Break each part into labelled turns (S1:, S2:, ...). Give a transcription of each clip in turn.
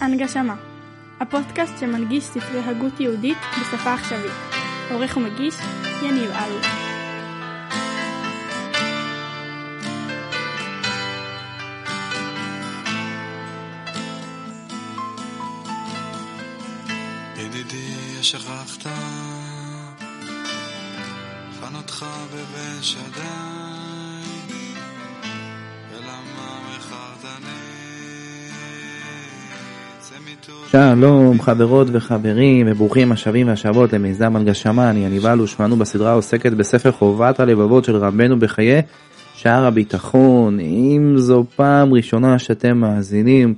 S1: הנגשמה הפודקאסט שמנגיש ספרי הגות יהודית בשפה עכשווית. עורך ומגיש יניב אלוש
S2: ידידי שכחת חנותך בבן שדי
S3: שלום חברות וחברים וברוכים השבים והשבות למיזם הנגשמה אני יניב אלוש ואנו בסדרה עוסקת בספר חובת הלבבות של רבנו בחיי שער הביטחון. אם זו פעם ראשונה שאתם מאזינים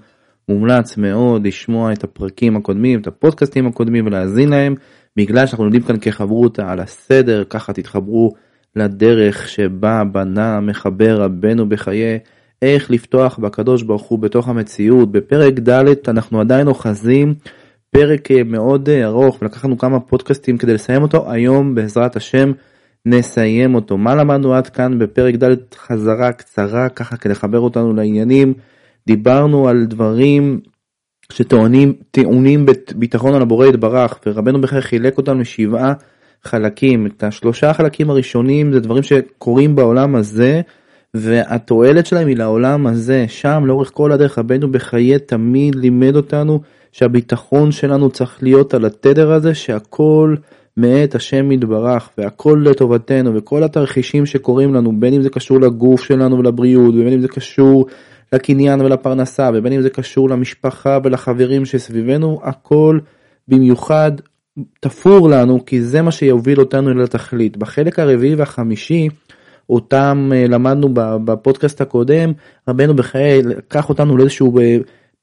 S3: מומלץ מאוד לשמוע את הפרקים הקודמים את הפודקאסטים הקודמים ולהאזין להם בגלל שאנחנו לומדים כאן כחברותא על הסדר ככה תתחברו לדרך שבה בנה מחבר רבנו בחיי איך לפתוח בקדוש ברוך הוא בתוך המציאות. בפרק ד' אנחנו עדיין אוחזים פרק אה, מאוד אה, ארוך ולקחנו כמה פודקאסטים כדי לסיים אותו. היום בעזרת השם נסיים אותו. מה למדנו עד כאן בפרק ד' חזרה קצרה ככה כדי לחבר אותנו לעניינים. דיברנו על דברים שטוענים טעונים ביטחון על הבורא יתברך ורבנו בכלל חילק אותם לשבעה חלקים. את השלושה החלקים הראשונים זה דברים שקורים בעולם הזה והתועלת שלהם היא לעולם הזה. שם לאורך כל הדרך רבנו בחיי תמיד לימד אותנו שהביטחון שלנו צריך להיות על התדר הזה שהכל מאת השם יתברך והכל לטובתנו וכל התרחישים שקורים לנו בין אם זה קשור לגוף שלנו ולבריאות ובין אם זה קשור לקניין ולפרנסה ובין אם זה קשור למשפחה ולחברים שסביבנו הכל במיוחד תפור לנו כי זה מה שיוביל אותנו לתכלית בחלק הרביעי והחמישי אותם אה, למדנו בפודקאסט הקודם רבנו בחיי לקח אותנו לאיזשהו אה,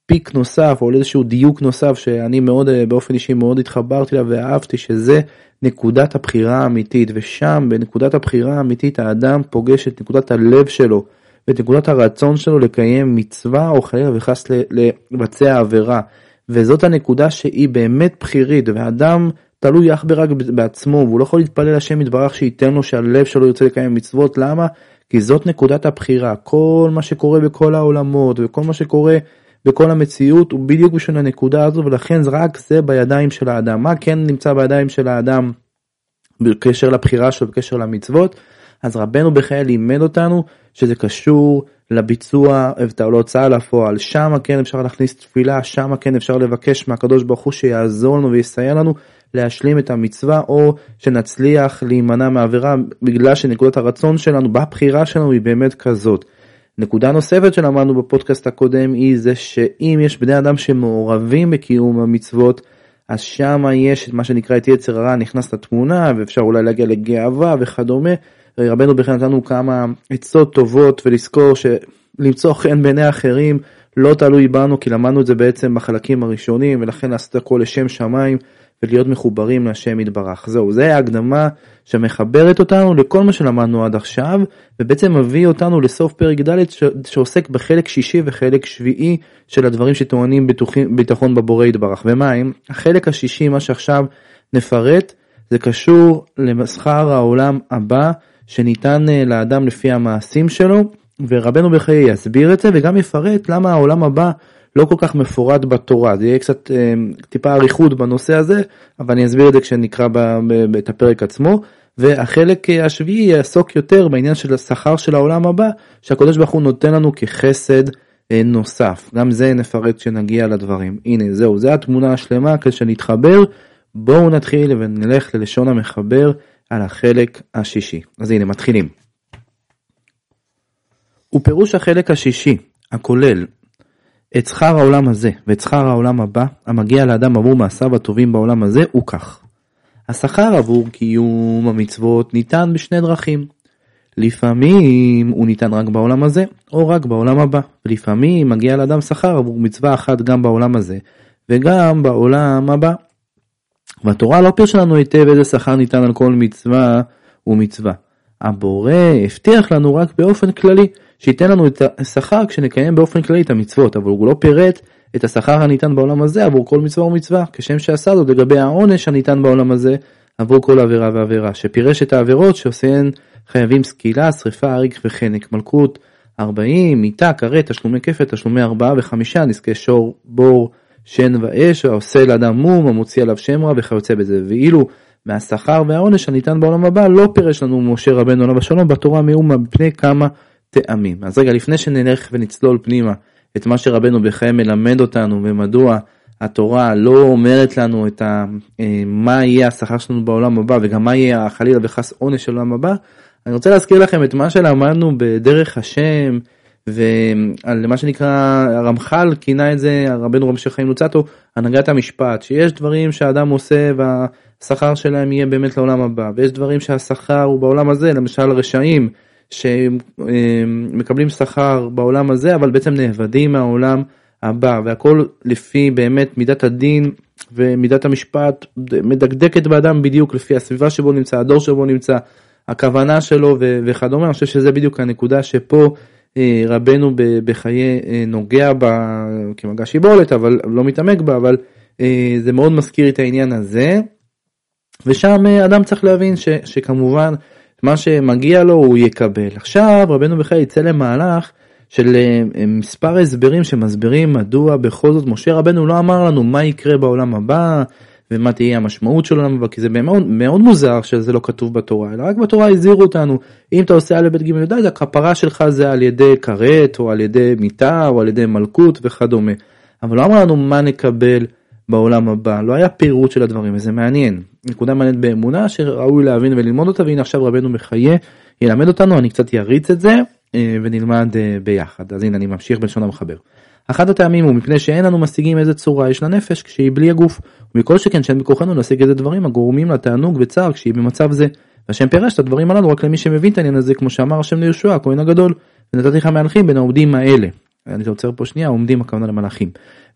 S3: פיק נוסף או לאיזשהו דיוק נוסף שאני מאוד אה, באופן אישי מאוד התחברתי אליו ואהבתי שזה נקודת הבחירה האמיתית. ושם בנקודת הבחירה האמיתית האדם פוגש את נקודת הלב שלו ואת נקודת הרצון שלו לקיים מצווה או חלילה וחס לבצע עבירה. וזאת הנקודה שהיא באמת בחירית ואדם תלוי אך ורק בעצמו והוא לא יכול להתפלל השם יתברך שייתן לו שהלב שלו ירצה לקיים מצוות. למה? כי זאת נקודת הבחירה. כל מה שקורה בכל העולמות וכל מה שקורה בכל המציאות הוא בדיוק בשביל הנקודה הזו ולכן רק זה בידיים של האדם. מה כן נמצא בידיים של האדם בקשר לבחירה שלו בקשר למצוות? אז רבנו בחיי לימד אותנו שזה קשור לביצוע להוצאה לפועל. שם כן אפשר להכניס תפילה שם כן אפשר לבקש מהקדוש ברוך הוא שיעזור לנו ויסייע לנו להשלים את המצווה או שנצליח להימנע מעבירה בגלל שנקודת הרצון שלנו בבחירה שלנו היא באמת כזאת. נקודה נוספת שלמדנו בפודקאסט הקודם היא זה שאם יש בני אדם שמעורבים בקיום המצוות אז שם יש את מה שנקרא את יצר הרע נכנס לתמונה ואפשר אולי להגיע לגאווה וכדומה. רבנו בכלל נתנו כמה עצות טובות ולזכור שלמצוא חן בעיני אחרים לא תלוי בנו כי למדנו את זה בעצם בחלקים הראשונים ולכן לעשות הכל לשם שמיים ולהיות מחוברים להשם יתברך. זהו, זה ההקדמה שמחברת אותנו לכל מה שלמדנו עד עכשיו, ובעצם מביא אותנו לסוף פרק ד' שעוסק בחלק שישי וחלק שביעי של הדברים שטוענים ביטחון בבורא יתברך. ומה הם? החלק השישי, מה שעכשיו נפרט, זה קשור למסחר העולם הבא שניתן אה, לאדם לפי המעשים שלו, ורבנו בחיי יסביר את זה וגם יפרט למה העולם הבא לא כל כך מפורט בתורה, זה יהיה קצת אה, טיפה אריכות בנושא הזה, אבל אני אסביר את זה כשנקרא את הפרק עצמו. והחלק אה, השביעי יעסוק יותר בעניין של השכר של העולם הבא, שהקדוש ברוך הוא נותן לנו כחסד אה, נוסף. גם זה נפרט כשנגיע לדברים. הנה זהו, זה התמונה השלמה כשנתחבר. בואו נתחיל ונלך ללשון המחבר על החלק השישי. אז הנה מתחילים. ופירוש החלק השישי, הכולל את שכר העולם הזה ואת שכר העולם הבא המגיע לאדם עבור מעשיו הטובים בעולם הזה הוא כך. השכר עבור קיום המצוות ניתן בשני דרכים. לפעמים הוא ניתן רק בעולם הזה או רק בעולם הבא ולפעמים מגיע לאדם שכר עבור מצווה אחת גם בעולם הזה וגם בעולם הבא. והתורה לא פירשה לנו היטב איזה שכר ניתן על כל מצווה ומצווה. הבורא הבטיח לנו רק באופן כללי שייתן לנו את השכר כשנקיים באופן כללי את המצוות, אבל הוא לא פירט את השכר הניתן בעולם הזה עבור כל מצווה ומצווה, כשם שעשה זאת לגבי העונש הניתן בעולם הזה עבור כל עבירה ועבירה, שפירש את העבירות שעושיהן חייבים סקילה, שרפה, אריק וחנק, מלכות 40, מיתה, כרת, תשלומי כפת, תשלומי ארבעה וחמישה, נזקי שור, בור, שן ואש, העושה לאדם מום, המוציא עליו שם רע וכיוצא בזה. ואילו מהשכר והעונש הניתן בעולם הבא לא פירש לנו משה רבנו עליו השלום בתורה מאומה מפני כמה טעמים. אז רגע לפני שנלך ונצלול פנימה את מה שרבנו בחיי מלמד אותנו ומדוע התורה לא אומרת לנו את ה, אה, מה יהיה השכר שלנו בעולם הבא וגם מה יהיה חלילה וחס עונש של העולם הבא, אני רוצה להזכיר לכם את מה שלמדנו בדרך השם ועל מה שנקרא הרמח"ל כינה את זה רבנו רבי חיים לוצטו הנהגת המשפט שיש דברים שהאדם עושה והשכר שלהם יהיה באמת לעולם הבא ויש דברים שהשכר הוא בעולם הזה למשל רשעים שמקבלים שכר בעולם הזה אבל בעצם נאבדים מהעולם הבא והכל לפי באמת מידת הדין ומידת המשפט מדקדקת באדם בדיוק לפי הסביבה שבו נמצא הדור שבו נמצא הכוונה שלו וכדומה. אני חושב שזה בדיוק הנקודה שפה אה, רבנו בחיי אה, נוגע בה כמגע שיבולת אבל לא מתעמק בה אבל אה, זה מאוד מזכיר את העניין הזה. ושם אדם צריך להבין ש, שכמובן מה שמגיע לו הוא יקבל. עכשיו רבנו בחיי יצא למהלך של מספר הסברים שמסבירים מדוע בכל זאת משה רבנו לא אמר לנו מה יקרה בעולם הבא ומה תהיה המשמעות של עולם הבא כי זה מאוד, מאוד מוזר שזה לא כתוב בתורה אלא רק בתורה הזהירו אותנו. אם אתה עושה א' ב' ג' ד' הכפרה שלך זה על ידי כרת או על ידי מיטה או על ידי מלכות וכדומה. אבל לא אמר לנו מה נקבל בעולם הבא לא היה פירוט של הדברים וזה מעניין נקודה מעניינת באמונה שראוי להבין וללמוד אותה והנה עכשיו רבנו מחיה ילמד אותנו אני קצת יריץ את זה אה, ונלמד אה, ביחד אז הנה אני ממשיך בלשון המחבר. אחד הטעמים הוא מפני שאין אנו משיגים איזה צורה יש לנפש כשהיא בלי הגוף, ומכל שכן שאין בכוחנו להשיג איזה דברים הגורמים לתענוג וצער כשהיא במצב זה. והשם פירש את הדברים הללו רק למי שמבין את העניין הזה כמו שאמר השם ליהושע הכהן הגדול ונתתי לך מהלכים בין העומדים האלה. אני עוצר פה שנייה עומדים הכוונה למלאכים.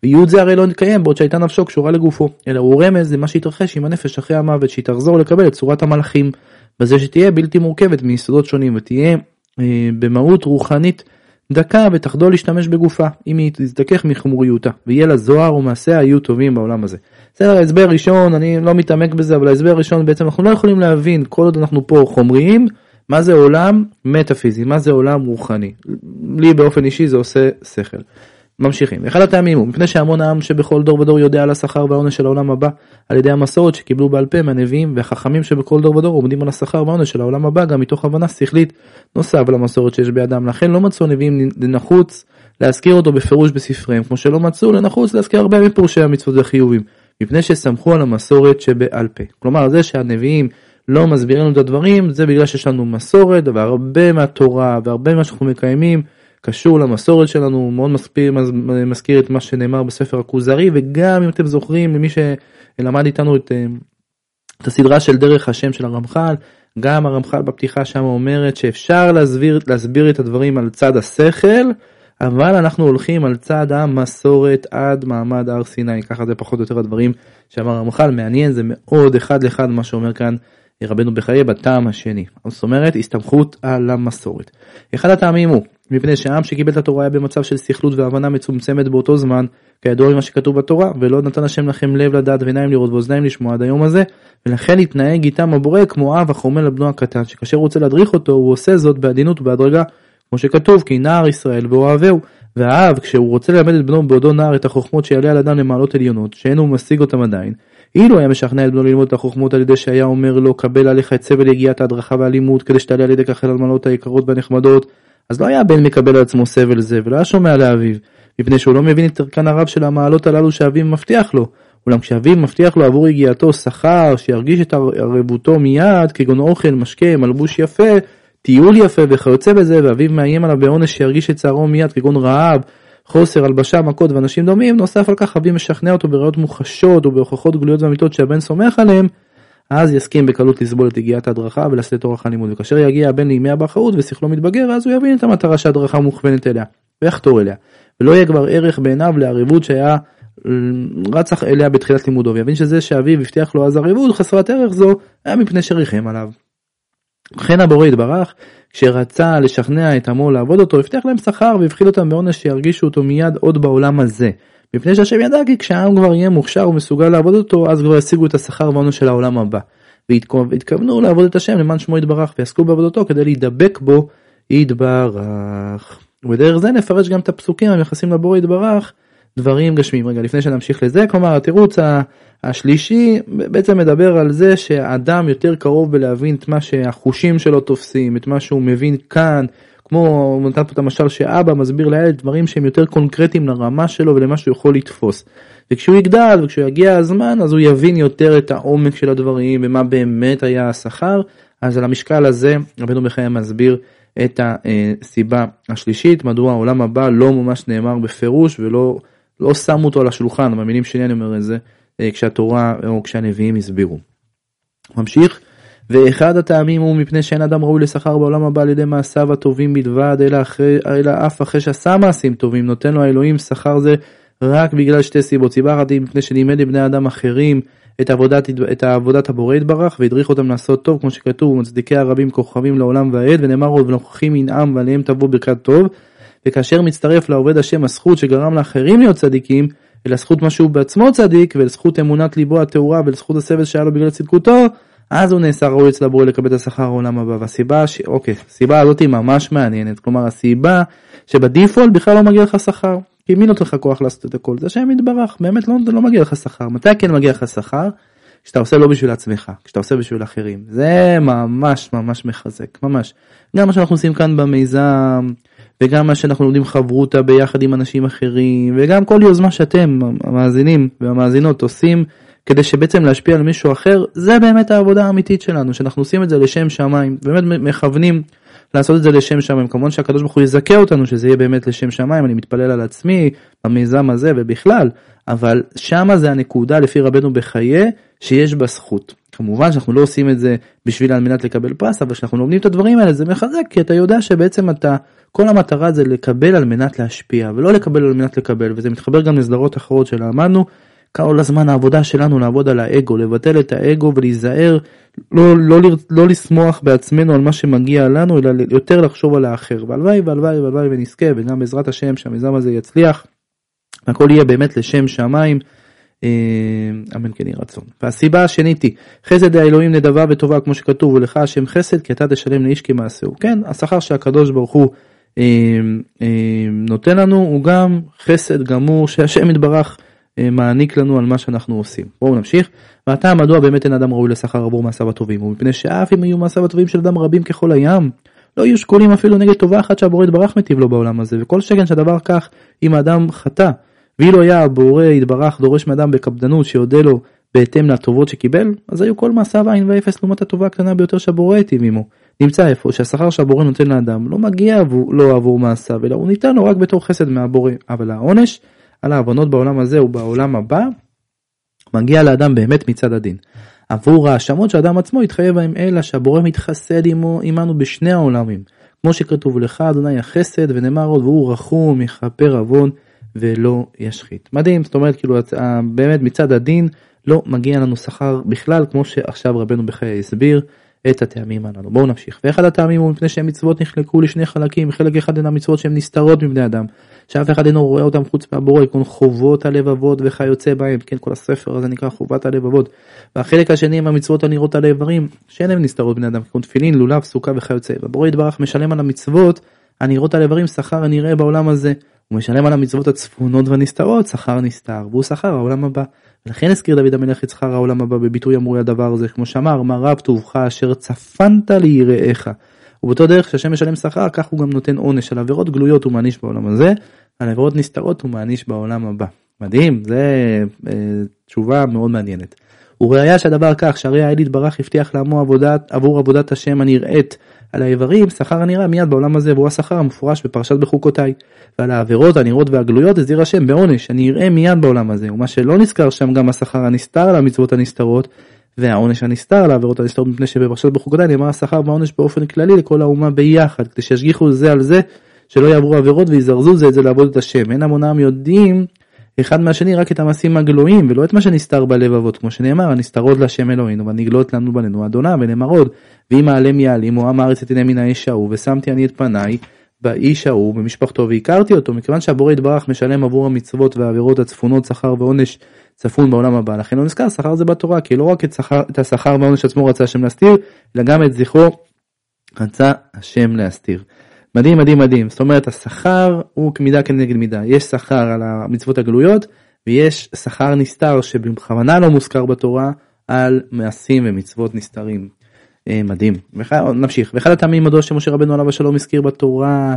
S3: וייעוד זה הרי לא נתקיים בעוד שהייתה נפשו קשורה לגופו אלא הוא רמז למה שהתרחש עם הנפש אחרי המוות שהיא תחזור לקבל את צורת המלאכים. בזה שתהיה בלתי מורכבת מיסודות שונים ותהיה אה, במהות רוחנית דקה ותחדול להשתמש בגופה, אם היא תזדכך מחמוריותה, ויהיה לה זוהר ומעשיה יהיו טובים בעולם הזה. בסדר, ההסבר ראשון, אני לא מתעמק בזה, אבל ההסבר הראשון בעצם אנחנו לא יכולים להבין, כל עוד אנחנו פה חומריים, מה זה עולם מטאפיזי, מה זה עולם רוחני. לי באופן אישי זה עושה שכל. ממשיכים. אחד הטעמים הוא מפני שהמון העם שבכל דור ודור יודע על השכר והעונש של העולם הבא על ידי המסורת שקיבלו בעל פה מהנביאים והחכמים שבכל דור ודור עומדים על השכר והעונש של העולם הבא גם מתוך הבנה שכלית נוסף למסורת שיש בידם לכן לא מצאו הנביאים לנחוץ להזכיר אותו בפירוש בספריהם כמו שלא מצאו לנחוץ להזכיר הרבה מפורשי המצוות והחיובים מפני שסמכו על המסורת שבעל פה. כלומר זה שהנביאים לא מסבירים לנו את הדברים זה בגלל שיש לנו מסורת והרבה מהתורה והרבה ממה שאנחנו מקיימים קשור למסורת שלנו, מאוד מזכיר, מזכיר את מה שנאמר בספר הכוזרי, וגם אם אתם זוכרים, למי שלמד איתנו את, אה, את הסדרה של דרך השם של הרמח"ל, גם הרמח"ל בפתיחה שם אומרת שאפשר להסביר, להסביר את הדברים על צד השכל, אבל אנחנו הולכים על צד המסורת עד מעמד הר סיני, ככה זה פחות או יותר הדברים שאמר הרמח"ל, מעניין, זה מאוד אחד לאחד מה שאומר כאן רבנו בחיי בטעם השני. זאת אומרת הסתמכות על המסורת. אחד הטעמים הוא מפני שהעם שקיבל את התורה היה במצב של סכלות והבנה מצומצמת באותו זמן כידוע ממה שכתוב בתורה ולא נתן השם לכם לב לדעת ועיניים לראות ואוזניים לשמוע עד היום הזה ולכן התנהג איתם הבורא כמו אב החומל לבנו הקטן שכאשר רוצה להדריך אותו הוא עושה זאת בעדינות ובהדרגה כמו שכתוב כי נער ישראל ואוהביהו והאב כשהוא רוצה ללמד את בנו בעודו נער את החוכמות שיעלה על אדם למעלות עליונות שאין הוא משיג אותם עדיין אילו היה משכנע את בנו ללמוד את החוכמות על ידי שהיה אומר לו קבל עליך את סבל יגיעת ההדרכה והלימוד כדי שתעלה על ידי כך אל המעלות היקרות והנחמדות אז לא היה הבן מקבל על עצמו סבל זה ולא היה שומע לאביו מפני שהוא לא מבין את ערכן הרב של המעלות הללו שאביו מבטיח לו. אולם כשאביו מבטיח לו עבור יגיעתו שכר שירגיש את ערבותו מיד כגון אוכל משקה מלבוש יפה טיול יפה וכיוצא בזה ואביו מאיים עליו בעונש שירגיש את צערו מיד כגון רעב חוסר הלבשה, מכות ואנשים דומים, נוסף על כך אבי משכנע אותו בראיות מוחשות ובהוכחות גלויות ואמיתות שהבן סומך עליהם, אז יסכים בקלות לסבול את הגיעת ההדרכה ולשאת את אורח הלימוד, וכאשר יגיע הבן לימי הבחרות ושכלו מתבגר, אז הוא יבין את המטרה שההדרכה מוכוונת אליה, ויחתור אליה, ולא יהיה כבר ערך בעיניו לערבות שהיה רצח אליה בתחילת לימודו, ויבין שזה שאביו הבטיח לו אז ערבות חסרת ערך זו, היה מפני שריחם עליו. וכן הבורא יתברך, כשרצה לשכנע את עמו לעבוד אותו, הבטיח להם שכר והפחיד אותם בעונש שירגישו אותו מיד עוד בעולם הזה. מפני שהשם ידע כי כשהעם כבר יהיה מוכשר ומסוגל לעבוד אותו, אז כבר ישיגו את השכר והעונש של העולם הבא. והתכוונו לעבוד את השם למען שמו יתברך, ויעסקו בעבודתו כדי להידבק בו יתברך. ובדרך זה נפרש גם את הפסוקים המייחסים לבורא יתברך דברים גשמיים. רגע, לפני שנמשיך לזה, כלומר התירוץ השלישי בעצם מדבר על זה שהאדם יותר קרוב בלהבין את מה שהחושים שלו תופסים, את מה שהוא מבין כאן, כמו פה את המשל שאבא מסביר לילד דברים שהם יותר קונקרטיים לרמה שלו ולמה שהוא יכול לתפוס. וכשהוא יגדל וכשהוא יגיע הזמן אז הוא יבין יותר את העומק של הדברים ומה באמת היה השכר. אז על המשקל הזה רבנו בחיי מסביר את הסיבה השלישית מדוע העולם הבא לא ממש נאמר בפירוש ולא לא שמו אותו על השולחן במילים שלי אני אומר את זה אה, כשהתורה או כשהנביאים הסבירו. ממשיך ואחד הטעמים הוא מפני שאין אדם ראוי לשכר בעולם הבא על ידי מעשיו הטובים בלבד אלא, אחרי, אלא אף אחרי שעשה מעשים טובים. נותן לו האלוהים שכר זה רק בגלל שתי סיבות. סיבה אחת היא מפני שלימד לבני אדם אחרים את עבודת, את עבודת הבורא יתברך והדריך אותם לעשות טוב כמו שכתוב ומצדיקי הרבים כוכבים לעולם ועד ונאמר עוד ונוכחים ינעם ועליהם תבוא ברכת טוב וכאשר מצטרף לעובד השם הזכות שגרם לאחרים להיות צדיקים אלא זכות מה שהוא בעצמו צדיק ולזכות אמונת ליבו הטהורה ולזכות הסבל שהיה לו בגלל צדקותו אז הוא נעשה ראוי אצל הבורא לקבל את השכר העולם הבא. והסיבה ש... אוקיי הסיבה הזאת היא ממש מעניינת. כלומר הסיבה שבדיפולט בכלל לא מגיע לך שכר. כי מי נותן לך כוח לעשות את הכל? זה השם יתברך. באמת לא, לא מגיע לך שכר. מתי כן מגיע לך שכר? כשאתה עושה לא בשביל עצמך כשאתה עושה בשביל אחרים. זה ממש ממש מחזק. ממש. גם מה שאנחנו עושים כאן במיזם וגם מה שאנחנו לומדים חברותה ביחד עם אנשים אחרים וגם כל יוזמה שאתם המאזינים והמאזינות עושים כדי שבעצם להשפיע על מישהו אחר זה באמת העבודה האמיתית שלנו שאנחנו עושים את זה לשם שמיים. באמת מכוונים לעשות את זה לשם שמיים. כמובן שהקדוש ברוך הוא יזכה אותנו שזה יהיה באמת לשם שמיים אני מתפלל על עצמי במיזם הזה ובכלל אבל שמה זה הנקודה לפי רבנו בחיי שיש בה זכות. כמובן שאנחנו לא עושים את זה בשביל על מנת לקבל פרס אבל כשאנחנו לומדים את הדברים האלה זה מחזק כי אתה יודע שבעצם אתה כל המטרה זה לקבל על מנת להשפיע ולא לקבל על מנת לקבל וזה מתחבר גם לסדרות אחרות שלמדנו כל הזמן העבודה שלנו לעבוד על האגו, לבטל את האגו ולהיזהר, לא, לא, לא, לא לשמוח בעצמנו על מה שמגיע לנו, אלא יותר לחשוב על האחר. והלוואי והלוואי והלוואי ונזכה, וגם בעזרת השם שהמיזם הזה יצליח, הכל יהיה באמת לשם שמיים. אה, אמן כן יהי רצון. והסיבה השנית היא חסד האלוהים נדבה וטובה כמו שכתוב ולך השם חסד כי אתה תשלם לאיש כמעשהו. כן השכר שהקדוש ברוך הוא אה, אה, נותן לנו הוא גם חסד גמור שהשם יתברך מעניק לנו על מה שאנחנו עושים. בואו נמשיך. ועתה מדוע באמת אין אדם ראוי לשכר עבור מעשיו הטובים ומפני שאף אם יהיו מעשיו הטובים של אדם רבים ככל הים לא יהיו שקולים אפילו נגד טובה אחת שהבורא יתברך מטיב לו בעולם הזה וכל שכן שהדבר כך אם האדם חטא ואילו היה הבורא יתברך דורש מאדם בקפדנות שיודה לו בהתאם לטובות שקיבל אז היו כל מעשיו עין ואפס לעומת הטובה הקטנה ביותר שהבורא היטיב עמו. נמצא איפה שהשכר שהבורא נותן לאדם לא מגיע לו לא עבור מעשיו אלא הוא ניתן לו רק בתור חסד מהבורא אבל העונש על העוונות בעולם הזה ובעולם הבא, מגיע לאדם באמת מצד הדין. עבור ההאשמות שאדם עצמו התחייב בהם אלא שהבורא מתחסד עמו, עמנו בשני העולמים. כמו שכתוב לך אדוני החסד ונאמר עוד והוא רחום יכפר עוון ולא ישחית. מדהים זאת אומרת כאילו באמת מצד הדין לא מגיע לנו שכר בכלל כמו שעכשיו רבנו בחיי הסביר את הטעמים הללו. בואו נמשיך. ואחד הטעמים הוא מפני שהמצוות נחלקו לשני חלקים, חלק אחד הן המצוות שהן נסתרות מבני אדם, שאף אחד אינו רואה אותם חוץ מהבורא, כגון חובות הלבבות וכיוצא בהם, כן כל הספר הזה נקרא חובת הלבבות. והחלק השני הם המצוות הנראות על האיברים, שאין להם נסתרות בני אדם, כגון תפילין, לולב, סוכה וכיוצא. והבורא יתברך משלם על המצוות הנראות על איברים שכר הנראה בעולם הזה. הוא משלם על המצוות הצפונות והנסתרות שכר נסתר, והוא שכר העולם הבא. ולכן הזכיר דוד המלך את שכר העולם הבא בביטוי אמורי הדבר הזה, כמו שאמר, מה רב טובך אשר צפנת ליראיך. ובאותו דרך שהשם משלם שכר, כך הוא גם נותן עונש על עבירות גלויות הוא מעניש בעולם הזה, על עבירות נסתרות הוא מעניש בעולם הבא. מדהים, זה אה, תשובה מאוד מעניינת. וראיה שהדבר כך שהרי האל יתברך הבטיח לעמו עבודת, עבור עבודת השם הנראית על האיברים שכר הנראה מיד בעולם הזה והוא השכר המפורש בפרשת בחוקותיי. ועל העבירות הנראות והגלויות הזהיר השם בעונש אני אראה מיד בעולם הזה ומה שלא נזכר שם גם השכר הנסתר על המצוות הנסתרות והעונש הנסתר על העבירות הנסתרות מפני שבפרשת בחוקותיי נאמר השכר והעונש באופן כללי לכל האומה ביחד. כדי שישגיחו זה על זה שלא יעברו עבירות ויזרזו זה את זה לעבוד את השם. אין המונם יודעים אחד מהשני רק את המעשים הגלויים ולא את מה שנסתר בלבבות. כמו שנאמר הנסתרות להשם אלוהינו והנגלות לנו בנינו אדונה ונאמר עוד ואם העלם יעלימו עם הארץ את עיני מן האיש ההוא ושמתי אני את פניי באיש ההוא במשפחתו והכרתי אותו מכיוון שהבורא יתברך משלם עבור המצוות והעבירות הצפונות שכר ועונש צפון בעולם הבא. לכן לא נזכר שכר זה בתורה כי לא רק את, שכר, את השכר והעונש עצמו רצה השם להסתיר אלא גם את זכרו רצה השם להסתיר. מדהים מדהים מדהים זאת אומרת השכר הוא מידה כנגד מידה יש שכר על המצוות הגלויות ויש שכר נסתר שבכוונה לא מוזכר בתורה על מעשים ומצוות נסתרים. אה, מדהים. נמשיך. ואחד הטעמים מדוע שמשה רבנו עליו השלום הזכיר בתורה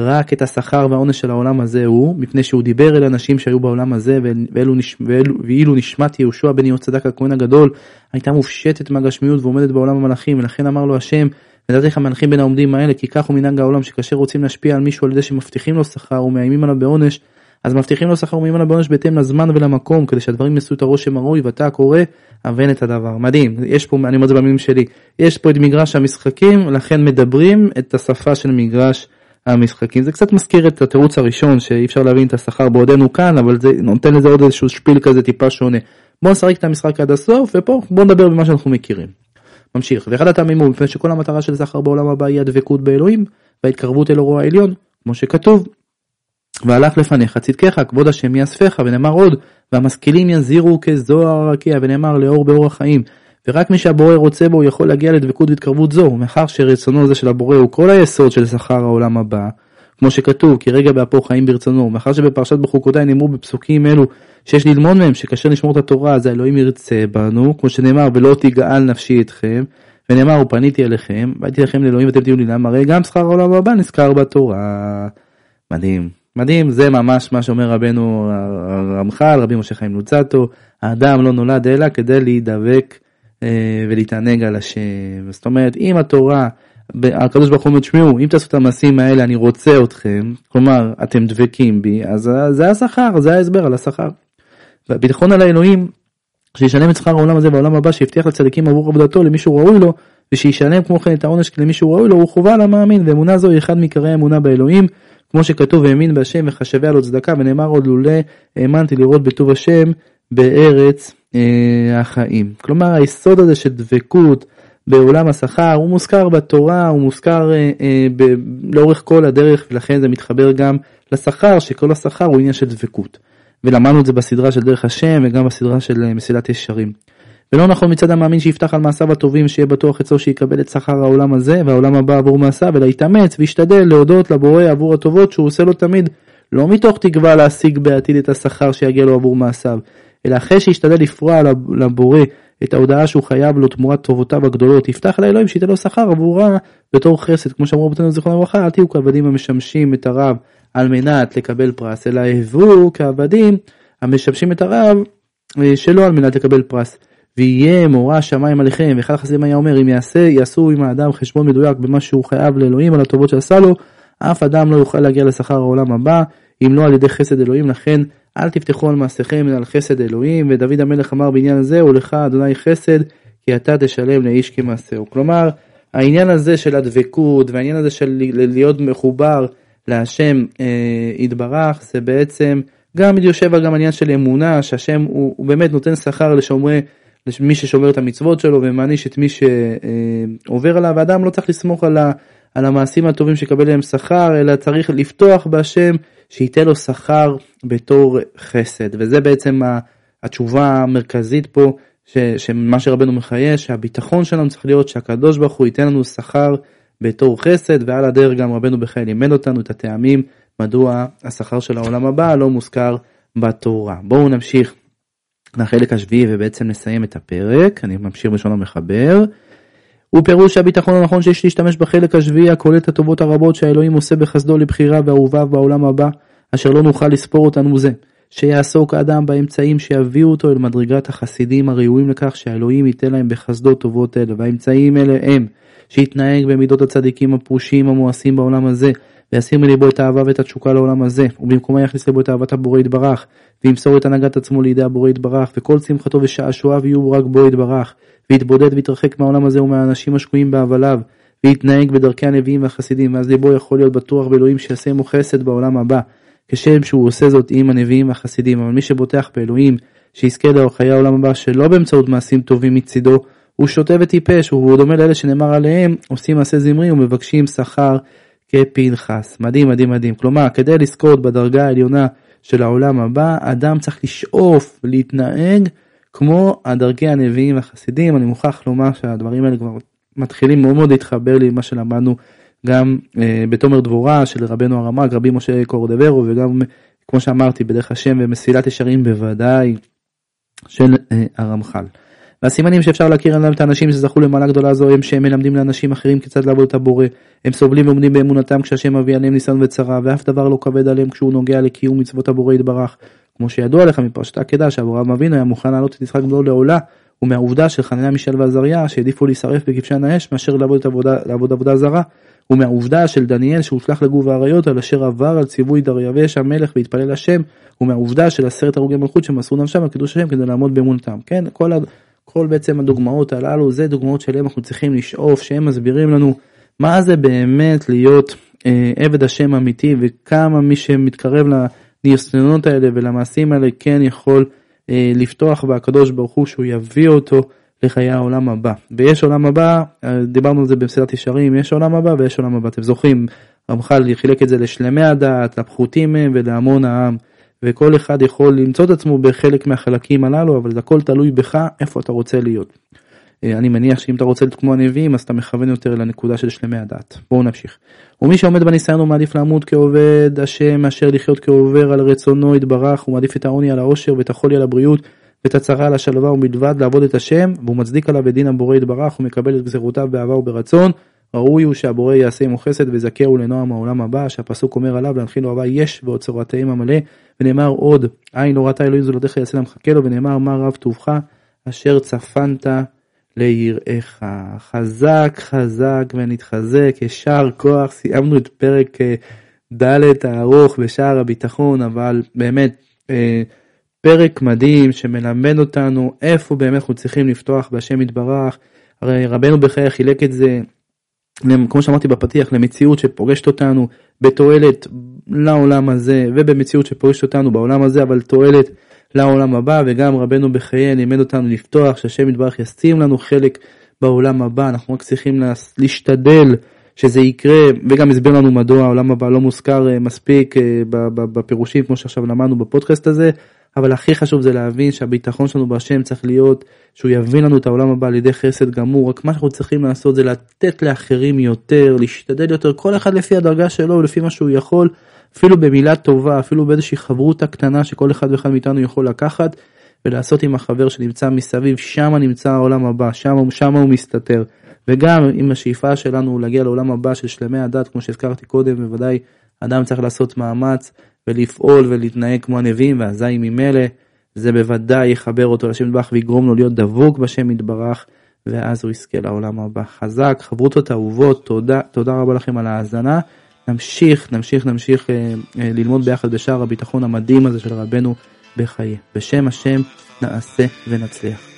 S3: רק את השכר והעונש של העולם הזה הוא מפני שהוא דיבר אל אנשים שהיו בעולם הזה ואלו, נש... ואלו, ואילו נשמת יהושע בן יהוצדק הכהן הגדול הייתה מופשטת מהגשמיות ועומדת בעולם המלאכים ולכן אמר לו השם ונתתי לך מנחים בין העומדים האלה כי כך הוא מנהג העולם שכאשר רוצים להשפיע על מישהו על ידי שמבטיחים לו שכר ומאיימים עליו בעונש אז מבטיחים לו שכר ומאיימים עליו בעונש בהתאם לזמן ולמקום כדי שהדברים יעשו את הרושם הראוי ואתה הקורא אבן את הדבר. מדהים. יש פה אני אומר את זה במילים שלי יש פה את מגרש המשחקים לכן מדברים את השפה של מגרש המשחקים. זה קצת מזכיר את התירוץ הראשון שאי אפשר להבין את השכר בעודנו כאן אבל זה נותן לזה עוד איזשהו שפיל כזה טיפה שונה. בוא נשחק את המשחק עד הסוף ופה בוא נדבר במה שאנחנו מכירים. ממשיך ואחד הטעמים הוא מפני שכל המטרה של זכר בעולם הבא היא הדבקות באלוהים וההתקרבות אל אורו העליון כמו שכתוב. והלך לפניך צדקך כבוד השם יאספך ונאמר עוד והמשכילים יזהירו כזוהר הרקיע ונאמר לאור באור החיים ורק מי שהבורא רוצה בו יכול להגיע לדבקות והתקרבות זו ומאחר שרצונו זה של הבורא הוא כל היסוד של שכר העולם הבא כמו שכתוב כי רגע באפו חיים ברצונו ומאחר שבפרשת בחוקותיי נאמרו בפסוקים אלו שיש ללמוד מהם שכאשר נשמור את התורה אז האלוהים ירצה בנו כמו שנאמר ולא תגאל נפשי אתכם ונאמר ופניתי אליכם והייתי לכם לאלוהים ואתם תהיו לי למה הרי גם שכר העולם הבא נזכר בתורה מדהים מדהים זה ממש מה שאומר רבנו הרמח"ל רבי משה חיים לוצטו האדם לא נולד אלא כדי להידבק אה, ולהתענג על השם זאת אומרת אם התורה הקדוש ברוך הוא אומר תשמעו אם תעשו את המעשים האלה אני רוצה אתכם כלומר אתם דבקים בי אז זה השכר זה ההסבר על השכר. והביטחון על האלוהים שישלם את שכר העולם הזה והעולם הבא שהבטיח לצדיקים עבור עבודתו למי שהוא ראוי לו ושישלם כמו כן את העונש למי שהוא ראוי לו הוא חובה למאמין ואמונה זו היא אחד מעיקרי האמונה באלוהים כמו שכתוב האמין בהשם וחשביה לו צדקה ונאמר עוד לולא האמנתי לראות בטוב השם בארץ אה, החיים. כלומר היסוד הזה של דבקות בעולם השכר הוא מוזכר בתורה, הוא מוזכר אה, אה, ב, לאורך כל הדרך ולכן זה מתחבר גם לשכר שכל השכר הוא עניין של דבקות. ולמדנו את זה בסדרה של דרך השם וגם בסדרה של אה, מסילת ישרים. ולא נכון מצד המאמין שיפתח על מעשיו הטובים שיהיה בטוח אצלו שיקבל את שכר העולם הזה והעולם הבא עבור מעשיו אלא יתאמץ וישתדל להודות לבורא עבור הטובות שהוא עושה לו תמיד לא מתוך תקווה להשיג בעתיד את השכר שיגיע לו עבור מעשיו אלא אחרי שישתדל לפרוע לבורא את ההודעה שהוא חייב לו תמורת טובותיו הגדולות. יפתח לאלוהים שייתן לו שכר עבורה בתור חסד. כמו שאמרו רבותינו זיכרונם לברכה אל תהיו כעבדים המשמשים את הרב על מנת לקבל פרס אלא הבו כעבדים המשמשים את הרב אה, שלא על מנת לקבל פרס. ויהיה מורא שמיים עליכם ואחד החסידים היה אומר אם יעשה יעשו עם האדם חשבון מדויק במה שהוא חייב לאלוהים על הטובות שעשה לו אף אדם לא יוכל להגיע לשכר העולם הבא אם לא על ידי חסד אלוהים. לכן אל תפתחו על מעשיכם אלא על חסד אלוהים ודוד המלך אמר בעניין הזה ולך אדוני חסד כי אתה תשלם לאיש כמעשהו. כלומר העניין הזה של הדבקות והעניין הזה של להיות מחובר להשם אה, יתברך זה בעצם גם יושב על גם עניין של אמונה שהשם הוא, הוא באמת נותן שכר לשומרי למי ששומר את המצוות שלו ומעניש את מי שעובר עליו. ואדם לא צריך לסמוך על, ה, על המעשים הטובים שיקבל להם שכר אלא צריך לפתוח בהשם שייתן לו שכר בתור חסד וזה בעצם התשובה המרכזית פה ש, שמה שרבנו מחיה שהביטחון שלנו צריך להיות שהקדוש ברוך הוא ייתן לנו שכר בתור חסד ועל הדרך גם רבנו בחיי לימד אותנו את הטעמים מדוע השכר של העולם הבא לא מוזכר בתורה. בואו נמשיך לחלק השביעי ובעצם נסיים את הפרק, אני ממשיך בלשון המחבר. הוא פירוש הביטחון הנכון שיש להשתמש בחלק השביעי הכולל את הטובות הרבות שהאלוהים עושה בחסדו לבחירה ואהוביו בעולם הבא, אשר לא נוכל לספור אותנו זה. שיעסוק האדם באמצעים שיביאו אותו אל מדרגת החסידים הראויים לכך שהאלוהים ייתן להם בחסדו טובות אלה, והאמצעים אלה הם שיתנהג במידות הצדיקים הפרושים המואסים בעולם הזה, ויסיר מליבו את האהבה ואת התשוקה לעולם הזה, ובמקומה יכניס לבו את אהבת הבורא יתברך, וימסור את הנהגת עצמו לידי הבורא יתברך, וכל שמחתו ושעשועיו יהיו רק בו יתברך, ויתבודד ויתרחק מהעולם הזה ומהאנשים השקועים בהבליו, ויתנהג בדרכי הנביאים והחסידים, ואז ליבו יכול להיות בטוח באלוהים שיעשה עמו חסד בעולם הבא, כשם שהוא עושה זאת עם הנביאים והחסידים, אבל מי שבוטח באלוהים, שיזכה לאור חיי העולם הבא שלא באמצעות מעשים טובים מצידו, הוא שוטה וטיפש, הוא דומה לאלה שנאמר עליהם, עושים מעשה זמרי ומבקשים שכר כפנחס. מדהים מדהים מדהים. כלומר, כדי לזכות בדרגה העליונה של העולם הבא, אדם צריך לשאוף להתנהג כמו הדרגי הנביאים והחסידים. אני מוכרח לומר שהדברים האלה כבר מתחילים מאוד מאוד להתחבר לי מה שלמדנו גם אה, בתומר דבורה של רבנו הרמ"ג, רבי משה קורדברו, וגם, כמו שאמרתי, בדרך השם ומסילת ישרים בוודאי של אה, הרמח"ל. והסימנים שאפשר להכיר עליהם את האנשים שזכו למעלה גדולה זו הם שהם מלמדים לאנשים אחרים כיצד לעבוד את הבורא. הם סובלים ועומדים באמונתם כשהשם מביא עליהם ניסיון וצרה, ואף דבר לא כבד עליהם כשהוא נוגע לקיום מצוות הבורא יתברך. כמו שידוע לך מפרשת העקדה שאברהם אבינו היה מוכן להעלות את יצחק בנו לעולה, ומהעובדה של חנניה מישל ועזריה שהעדיפו להישרף בכבשן האש מאשר לעבוד, עבודה, לעבוד עבודה זרה, ומהעובדה של דניאל שהושלך לגוב האריות על אשר עבר על ציווי דריווש המלך והתפלל השם, ומהעובדה של עשרת הרוגי מלכות שמסרו נפשם על קידוש השם כדי לעמוד באמונתם. כן, כל, כל בעצם הדוגמאות הללו זה דוגמאות שלהם אנחנו צריכים לשאוף שהם מסבירים לנו מה זה באמת להיות אה, עבד השם אמיתי וכמה מי שמתקרב לניסיונות האלה ולמעשים האלה כן יכול אה, לפתוח והקדוש ברוך הוא שהוא יביא אותו לחיי העולם הבא. ויש עולם הבא, אה, דיברנו על זה במסילת ישרים, יש עולם הבא ויש עולם הבא. אתם זוכרים, רמח"ל חילק את זה לשלמי הדעת, לפחותים מהם ולהמון העם. וכל אחד יכול למצוא את עצמו בחלק מהחלקים הללו, אבל זה הכל תלוי בך איפה אתה רוצה להיות. אה, אני מניח שאם אתה רוצה להיות כמו הנביאים אז אתה מכוון יותר לנקודה של שלמי הדת. בואו נמשיך. ומי שעומד בניסיון הוא מעדיף למות כעובד השם מאשר לחיות כעובר על רצונו יתברך, הוא מעדיף את העוני על העושר ואת החולי על הבריאות ואת הצרה על השלווה ומלבד לעבוד את השם והוא מצדיק עליו את דין הבורא יתברך ומקבל את גזירותיו באהבה וברצון. ראוי הוא שהבורא יעשה עמו חסד וזכהו לנועם העולם הבא שהפסוק אומר עליו להנחיל לו הבא יש ואוצרותיהם המלא ונאמר עוד עין לא ראתה אלוהים זולתך יעשה לה מחכה לו ונאמר מה רב טובך אשר צפנת ליראיך. חזק חזק ונתחזק, ישר כוח, סיימנו את פרק אה, ד' הארוך בשער הביטחון, אבל באמת אה, פרק מדהים שמלמד אותנו איפה באמת אנחנו צריכים לפתוח בהשם יתברך. הרי רבנו בחיי חילק את זה, כמו שאמרתי בפתיח, למציאות שפוגשת אותנו בתועלת לעולם הזה ובמציאות שפוגשת אותנו בעולם הזה, אבל תועלת לעולם הבא, וגם רבנו בחיי לימד אותנו לפתוח, שהשם יתברך ישים לנו חלק בעולם הבא, אנחנו רק צריכים להשתדל שזה יקרה, וגם הסביר לנו מדוע העולם הבא לא מוזכר אה, מספיק אה, בפירושים כמו שעכשיו למדנו בפודקאסט הזה, אבל הכי חשוב זה להבין שהביטחון שלנו בהשם צריך להיות שהוא יבין לנו את העולם הבא על ידי חסד גמור, רק מה שאנחנו צריכים לעשות זה לתת לאחרים יותר, להשתדל יותר, כל אחד לפי הדרגה שלו ולפי מה שהוא יכול. אפילו במילה טובה, אפילו באיזושהי חברותה קטנה שכל אחד ואחד מאיתנו יכול לקחת ולעשות עם החבר שנמצא מסביב, שם נמצא העולם הבא, שם, שם הוא מסתתר. וגם עם השאיפה שלנו להגיע לעולם הבא של שלמי הדת, כמו שהזכרתי קודם, בוודאי אדם צריך לעשות מאמץ ולפעול ולהתנהג כמו הנביאים, ואזי ממילא זה בוודאי יחבר אותו לשם יתברך ויגרום לו להיות דבוק בשם יתברך, ואז הוא יזכה לעולם הבא. חזק, חברותות אהובות, תודה, תודה רבה לכם על ההאזנה. נמשיך, נמשיך, נמשיך אה, אה, ללמוד ביחד בשער הביטחון המדהים הזה של רבנו בחיי. בשם השם נעשה ונצליח.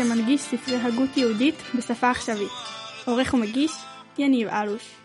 S1: שמנגיש ספרי הגות יהודית בשפה עכשווית. עורך ומגיש, יניב אלוש.